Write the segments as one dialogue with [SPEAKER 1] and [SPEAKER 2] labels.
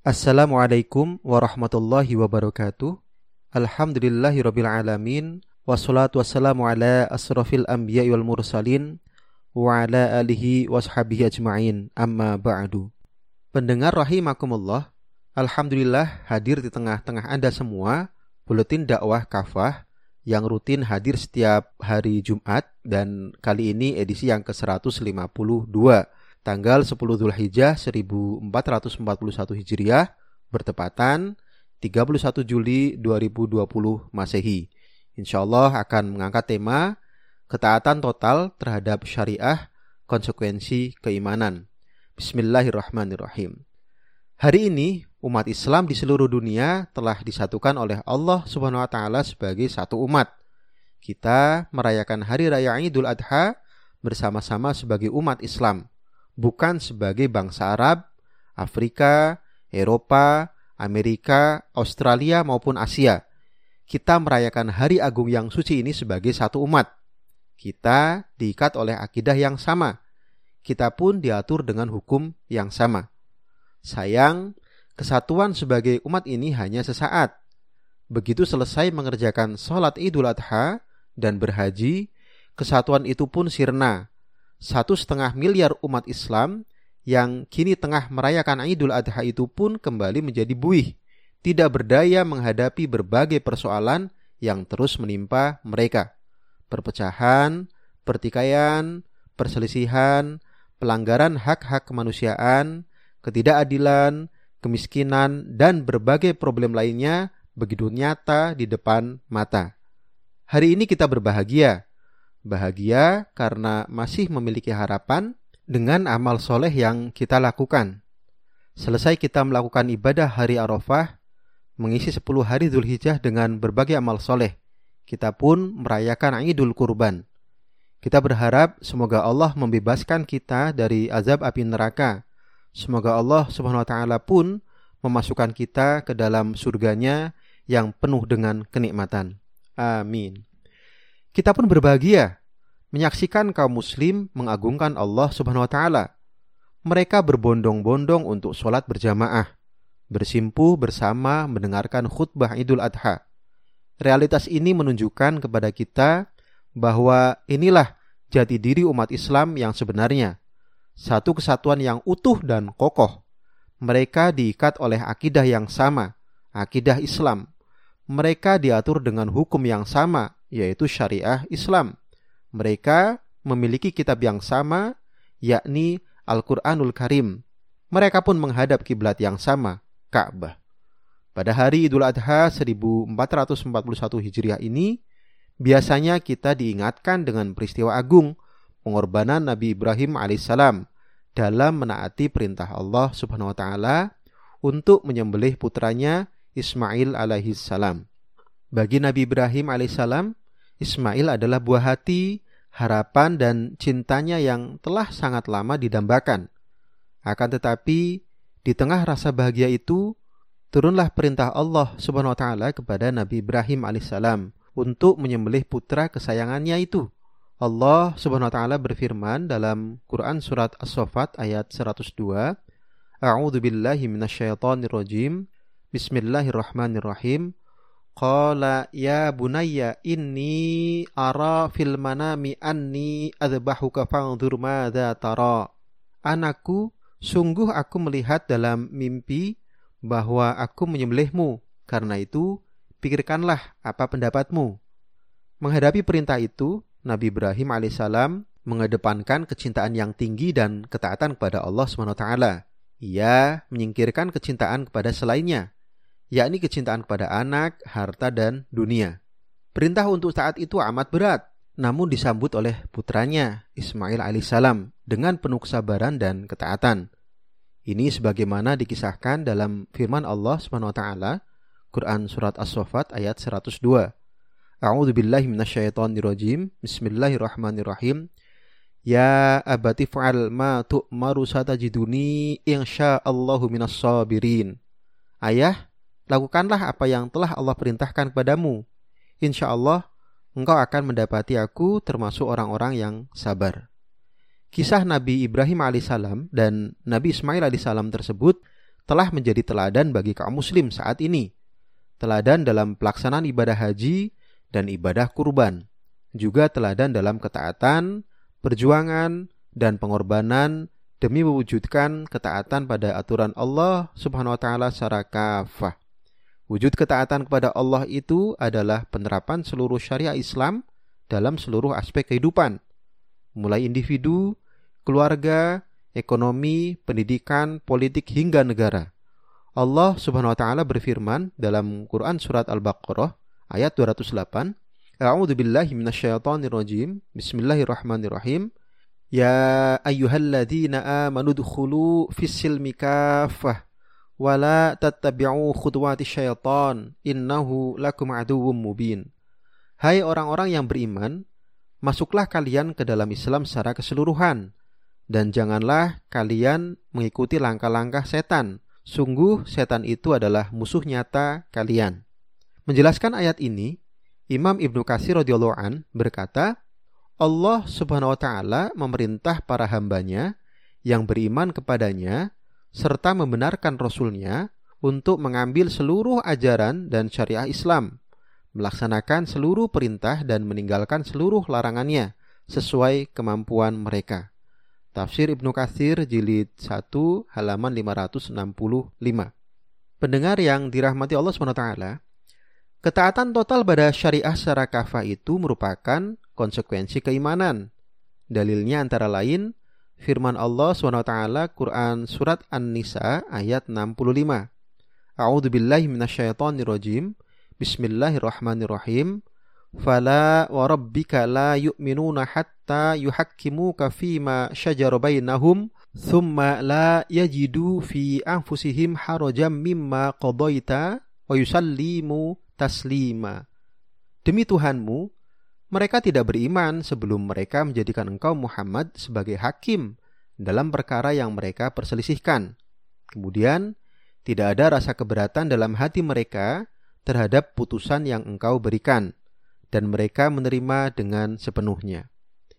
[SPEAKER 1] Assalamualaikum warahmatullahi wabarakatuh. Alhamdulillahirabbil alamin wassalatu wassalamu ala asrafil anbiya'i wal mursalin wa ala alihi washabihi ajma'in amma ba'du. Pendengar rahimakumullah, alhamdulillah hadir di tengah-tengah Anda semua buletin dakwah kafah yang rutin hadir setiap hari Jumat dan kali ini edisi yang ke-152 tanggal 10 Zulhijjah 1441 Hijriah bertepatan 31 Juli 2020 Masehi. Insya Allah akan mengangkat tema ketaatan total terhadap syariah konsekuensi keimanan. Bismillahirrahmanirrahim. Hari ini umat Islam di seluruh dunia telah disatukan oleh Allah Subhanahu wa taala sebagai satu umat. Kita merayakan hari raya Idul Adha bersama-sama sebagai umat Islam bukan sebagai bangsa Arab, Afrika, Eropa, Amerika, Australia maupun Asia. Kita merayakan hari agung yang suci ini sebagai satu umat. Kita diikat oleh akidah yang sama. Kita pun diatur dengan hukum yang sama. Sayang, kesatuan sebagai umat ini hanya sesaat. Begitu selesai mengerjakan sholat idul adha dan berhaji, kesatuan itu pun sirna satu setengah miliar umat Islam yang kini tengah merayakan Idul Adha itu pun kembali menjadi buih, tidak berdaya menghadapi berbagai persoalan yang terus menimpa mereka. Perpecahan, pertikaian, perselisihan, pelanggaran hak-hak kemanusiaan, ketidakadilan, kemiskinan, dan berbagai problem lainnya begitu nyata di depan mata. Hari ini kita berbahagia Bahagia karena masih memiliki harapan dengan amal soleh yang kita lakukan. Selesai kita melakukan ibadah hari Arafah, mengisi 10 hari Zulhijjah dengan berbagai amal soleh. Kita pun merayakan Idul Kurban. Kita berharap semoga Allah membebaskan kita dari azab api neraka. Semoga Allah Subhanahu wa taala pun memasukkan kita ke dalam surganya yang penuh dengan kenikmatan. Amin. Kita pun berbahagia menyaksikan kaum muslim mengagungkan Allah Subhanahu wa taala. Mereka berbondong-bondong untuk sholat berjamaah, bersimpuh bersama mendengarkan khutbah Idul Adha. Realitas ini menunjukkan kepada kita bahwa inilah jati diri umat Islam yang sebenarnya. Satu kesatuan yang utuh dan kokoh. Mereka diikat oleh akidah yang sama, akidah Islam. Mereka diatur dengan hukum yang sama, yaitu syariah Islam. Mereka memiliki kitab yang sama, yakni Al-Quranul Karim. Mereka pun menghadap kiblat yang sama, Ka'bah. Pada hari Idul Adha 1441 Hijriah ini, biasanya kita diingatkan dengan peristiwa agung pengorbanan Nabi Ibrahim alaihissalam dalam menaati perintah Allah Subhanahu wa taala untuk menyembelih putranya Ismail alaihissalam. Bagi Nabi Ibrahim alaihissalam, Ismail adalah buah hati, harapan dan cintanya yang telah sangat lama didambakan. Akan tetapi, di tengah rasa bahagia itu, turunlah perintah Allah Subhanahu wa taala kepada Nabi Ibrahim alaihissalam untuk menyembelih putra kesayangannya itu. Allah Subhanahu wa taala berfirman dalam Quran surat As-Saffat ayat 102, A'udzu billahi minasyaitonir rajim. Bismillahirrahmanirrahim. Qala ya bunayya inni ara fil manami anni adbahuka fangdur madza tara. Anakku, sungguh aku melihat dalam mimpi bahwa aku menyembelihmu. Karena itu, pikirkanlah apa pendapatmu. Menghadapi perintah itu, Nabi Ibrahim alaihissalam mengedepankan kecintaan yang tinggi dan ketaatan kepada Allah swt. Ia menyingkirkan kecintaan kepada selainnya yakni kecintaan kepada anak, harta, dan dunia. Perintah untuk saat itu amat berat, namun disambut oleh putranya Ismail alaihissalam dengan penuh kesabaran dan ketaatan. Ini sebagaimana dikisahkan dalam firman Allah SWT, Quran Surat As-Sofat ayat 102. A'udzu billahi minasyaitonir Bismillahirrahmanirrahim. Ya abati fa'al ma tu'maru satajiduni insyaallahu minas sabirin. Ayah, lakukanlah apa yang telah Allah perintahkan kepadamu. Insya Allah, engkau akan mendapati aku termasuk orang-orang yang sabar. Kisah Nabi Ibrahim alaihissalam dan Nabi Ismail alaihissalam tersebut telah menjadi teladan bagi kaum muslim saat ini. Teladan dalam pelaksanaan ibadah haji dan ibadah kurban. Juga teladan dalam ketaatan, perjuangan, dan pengorbanan demi mewujudkan ketaatan pada aturan Allah Subhanahu wa taala secara kafah. Wujud ketaatan kepada Allah itu adalah penerapan seluruh syariat Islam dalam seluruh aspek kehidupan, mulai individu, keluarga, ekonomi, pendidikan, politik hingga negara. Allah Subhanahu wa taala berfirman dalam Quran surat Al-Baqarah ayat 208, A'udzu billahi minasyaitonir rajim. Bismillahirrahmanirrahim. Ya ayyuhalladzina amanu dkhulu fis silmi kaffah wa la tattabi'u khutuwati syaitan innahu lakum aduwwum mubin. Hai orang-orang yang beriman, masuklah kalian ke dalam Islam secara keseluruhan, dan janganlah kalian mengikuti langkah-langkah setan. Sungguh setan itu adalah musuh nyata kalian. Menjelaskan ayat ini, Imam Ibnu Katsir radhiyallahu an berkata, Allah Subhanahu wa taala memerintah para hambanya yang beriman kepadanya serta membenarkan rasulnya untuk mengambil seluruh ajaran dan syariah Islam melaksanakan seluruh perintah dan meninggalkan seluruh larangannya sesuai kemampuan mereka. Tafsir Ibnu Katsir jilid 1 halaman 565. Pendengar yang dirahmati Allah SWT, ketaatan total pada syariah secara kafah itu merupakan konsekuensi keimanan. Dalilnya antara lain firman Allah SWT Quran Surat An-Nisa ayat 65. A'udzu billahi minasyaitonir rajim. Bismillahirrahmanirrahim. Fala wa rabbika la yu'minuna hatta yuhakkimuka fima syajara bainahum thumma la yajidu fi anfusihim harajan mimma qadaita wa yusallimu taslima. Demi Tuhanmu, mereka tidak beriman sebelum mereka menjadikan engkau Muhammad sebagai hakim dalam perkara yang mereka perselisihkan. Kemudian, tidak ada rasa keberatan dalam hati mereka terhadap putusan yang engkau berikan, dan mereka menerima dengan sepenuhnya.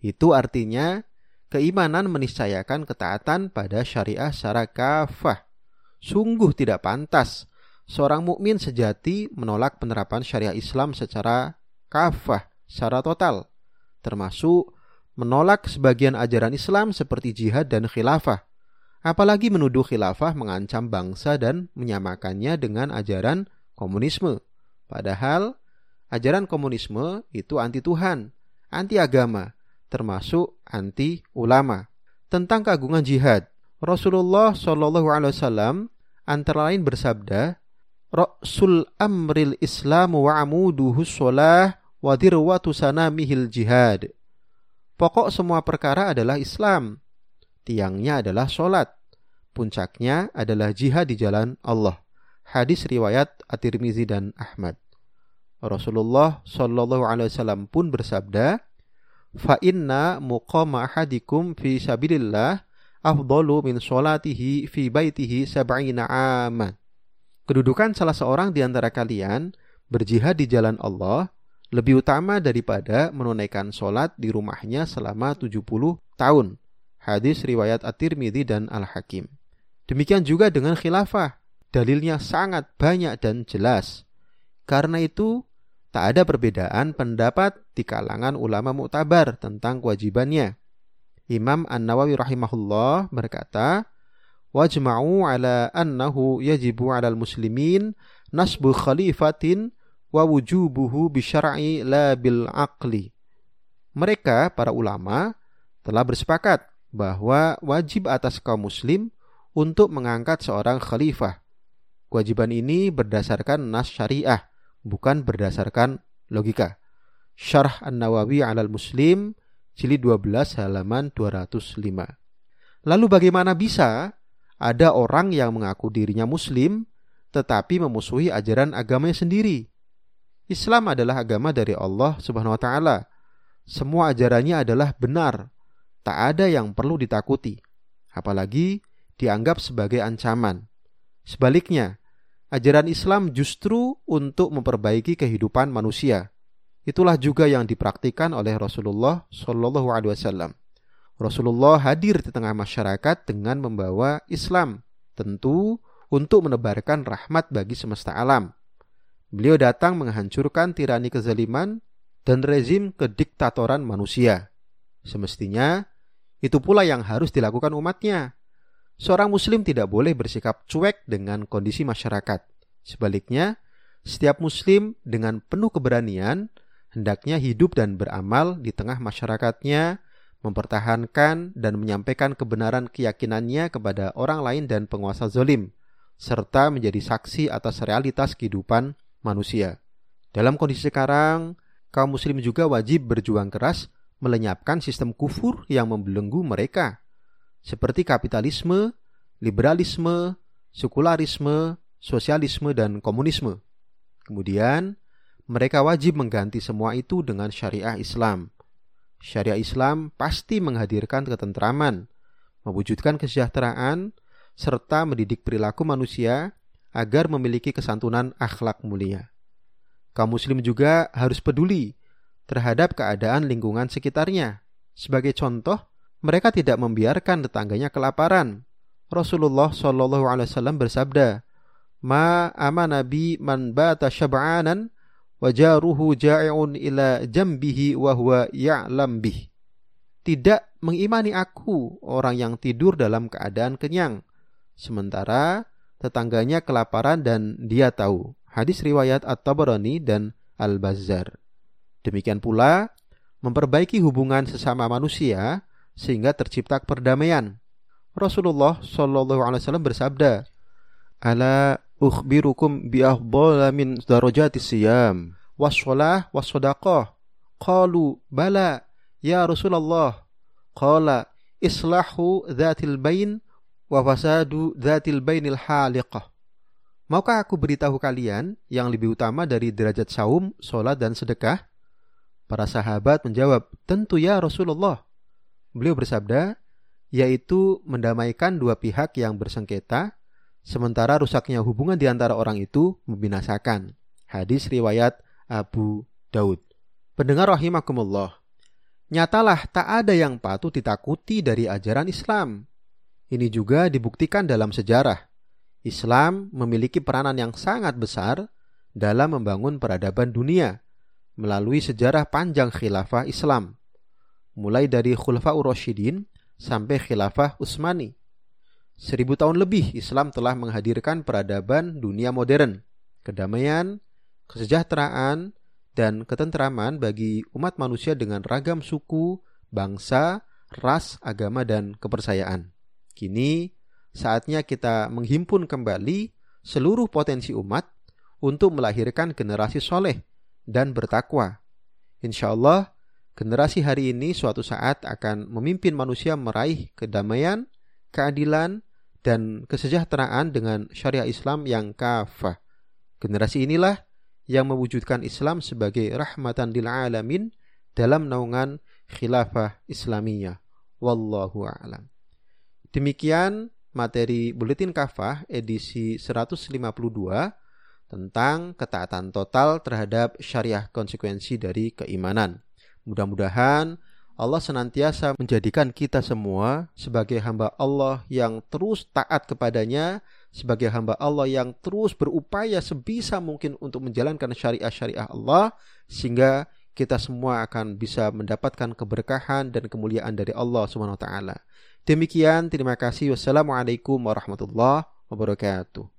[SPEAKER 1] Itu artinya keimanan meniscayakan ketaatan pada syariah secara kafah. Sungguh tidak pantas seorang mukmin sejati menolak penerapan syariah Islam secara kafah, secara total, termasuk menolak sebagian ajaran Islam seperti jihad dan khilafah. Apalagi menuduh khilafah mengancam bangsa dan menyamakannya dengan ajaran komunisme. Padahal ajaran komunisme itu anti Tuhan, anti agama, termasuk anti ulama. Tentang keagungan jihad, Rasulullah Wasallam antara lain bersabda, Rasul amril Islam wa amuduhu sholah wa dirwatu sanamihil jihad. Pokok semua perkara adalah Islam. Tiangnya adalah sholat. Puncaknya adalah jihad di jalan Allah. Hadis riwayat At-Tirmizi dan Ahmad. Rasulullah Shallallahu Alaihi Wasallam pun bersabda, "Fa inna muqama ahadikum fi sabilillah afdalu min sholatihi fi baitihi sab'ina aman." Kedudukan salah seorang di antara kalian berjihad di jalan Allah lebih utama daripada menunaikan sholat di rumahnya selama 70 tahun. Hadis riwayat At-Tirmidzi dan Al-Hakim. Demikian juga dengan khilafah. Dalilnya sangat banyak dan jelas. Karena itu, tak ada perbedaan pendapat di kalangan ulama muktabar tentang kewajibannya. Imam An-Nawawi rahimahullah berkata, "Wajma'u ala annahu yajibu 'alal muslimin nasbu khalifatin wa wujubuhu bisyar'i la bil aqli." Mereka para ulama telah bersepakat bahwa wajib atas kaum muslim untuk mengangkat seorang khalifah Kewajiban ini berdasarkan nas syariah, bukan berdasarkan logika. Syarh An-Nawawi 'alal Muslim jilid 12 halaman 205. Lalu bagaimana bisa ada orang yang mengaku dirinya muslim tetapi memusuhi ajaran agamanya sendiri? Islam adalah agama dari Allah Subhanahu wa taala. Semua ajarannya adalah benar. Tak ada yang perlu ditakuti, apalagi dianggap sebagai ancaman. Sebaliknya, ajaran Islam justru untuk memperbaiki kehidupan manusia. Itulah juga yang dipraktikkan oleh Rasulullah Shallallahu Alaihi Wasallam. Rasulullah hadir di tengah masyarakat dengan membawa Islam. Tentu untuk menebarkan rahmat bagi semesta alam. Beliau datang menghancurkan tirani kezaliman dan rezim kediktatoran manusia. Semestinya, itu pula yang harus dilakukan umatnya. Seorang muslim tidak boleh bersikap cuek dengan kondisi masyarakat. Sebaliknya, setiap muslim dengan penuh keberanian hendaknya hidup dan beramal di tengah masyarakatnya, mempertahankan dan menyampaikan kebenaran keyakinannya kepada orang lain dan penguasa zolim, serta menjadi saksi atas realitas kehidupan manusia. Dalam kondisi sekarang, kaum muslim juga wajib berjuang keras melenyapkan sistem kufur yang membelenggu mereka, seperti kapitalisme, liberalisme, sekularisme, sosialisme, dan komunisme. Kemudian, mereka wajib mengganti semua itu dengan syariah Islam. Syariah Islam pasti menghadirkan ketentraman, mewujudkan kesejahteraan, serta mendidik perilaku manusia agar memiliki kesantunan akhlak mulia. Kaum muslim juga harus peduli terhadap keadaan lingkungan sekitarnya. Sebagai contoh, mereka tidak membiarkan tetangganya kelaparan. Rasulullah Shallallahu Alaihi Wasallam bersabda, "Ma ama nabi man bata syab'anan wajaruhu ja'i'un ila jambihi wa huwa ya'lam bih." Tidak mengimani aku orang yang tidur dalam keadaan kenyang, sementara tetangganya kelaparan dan dia tahu. Hadis riwayat At-Tabarani dan Al-Bazzar. Demikian pula memperbaiki hubungan sesama manusia sehingga tercipta perdamaian. Rasulullah Shallallahu alaihi wasallam bersabda, "Ala ukhbirukum bi min darajati siyam wassalah wassadaqah." Qalu, "Bala ya Rasulullah." Qala, "Islahu dzatil bain wa fasadu dzatil bainil haliqah. Maukah aku beritahu kalian yang lebih utama dari derajat saum, sholat, dan sedekah? Para sahabat menjawab, tentu ya Rasulullah. Beliau bersabda, yaitu mendamaikan dua pihak yang bersengketa, sementara rusaknya hubungan di antara orang itu membinasakan. Hadis riwayat Abu Daud. Pendengar rahimakumullah, nyatalah tak ada yang patut ditakuti dari ajaran Islam. Ini juga dibuktikan dalam sejarah. Islam memiliki peranan yang sangat besar dalam membangun peradaban dunia melalui sejarah panjang khilafah Islam, mulai dari Khulafa Rasyidin sampai khilafah Utsmani. Seribu tahun lebih Islam telah menghadirkan peradaban dunia modern, kedamaian, kesejahteraan, dan ketentraman bagi umat manusia dengan ragam suku, bangsa, ras, agama, dan kepercayaan. Kini saatnya kita menghimpun kembali seluruh potensi umat untuk melahirkan generasi soleh dan bertakwa. Insya Allah, generasi hari ini suatu saat akan memimpin manusia meraih kedamaian, keadilan, dan kesejahteraan dengan syariah Islam yang kafah. Generasi inilah yang mewujudkan Islam sebagai rahmatan lil alamin dalam naungan khilafah Islamiyah. Wallahu a'lam. Demikian materi Buletin Kafah edisi 152 tentang ketaatan total terhadap syariah konsekuensi dari keimanan. Mudah-mudahan Allah senantiasa menjadikan kita semua sebagai hamba Allah yang terus taat kepadanya, sebagai hamba Allah yang terus berupaya sebisa mungkin untuk menjalankan syariah-syariah Allah, sehingga kita semua akan bisa mendapatkan keberkahan dan kemuliaan dari Allah Subhanahu wa taala. Demikian, terima kasih. Wassalamualaikum warahmatullahi wabarakatuh.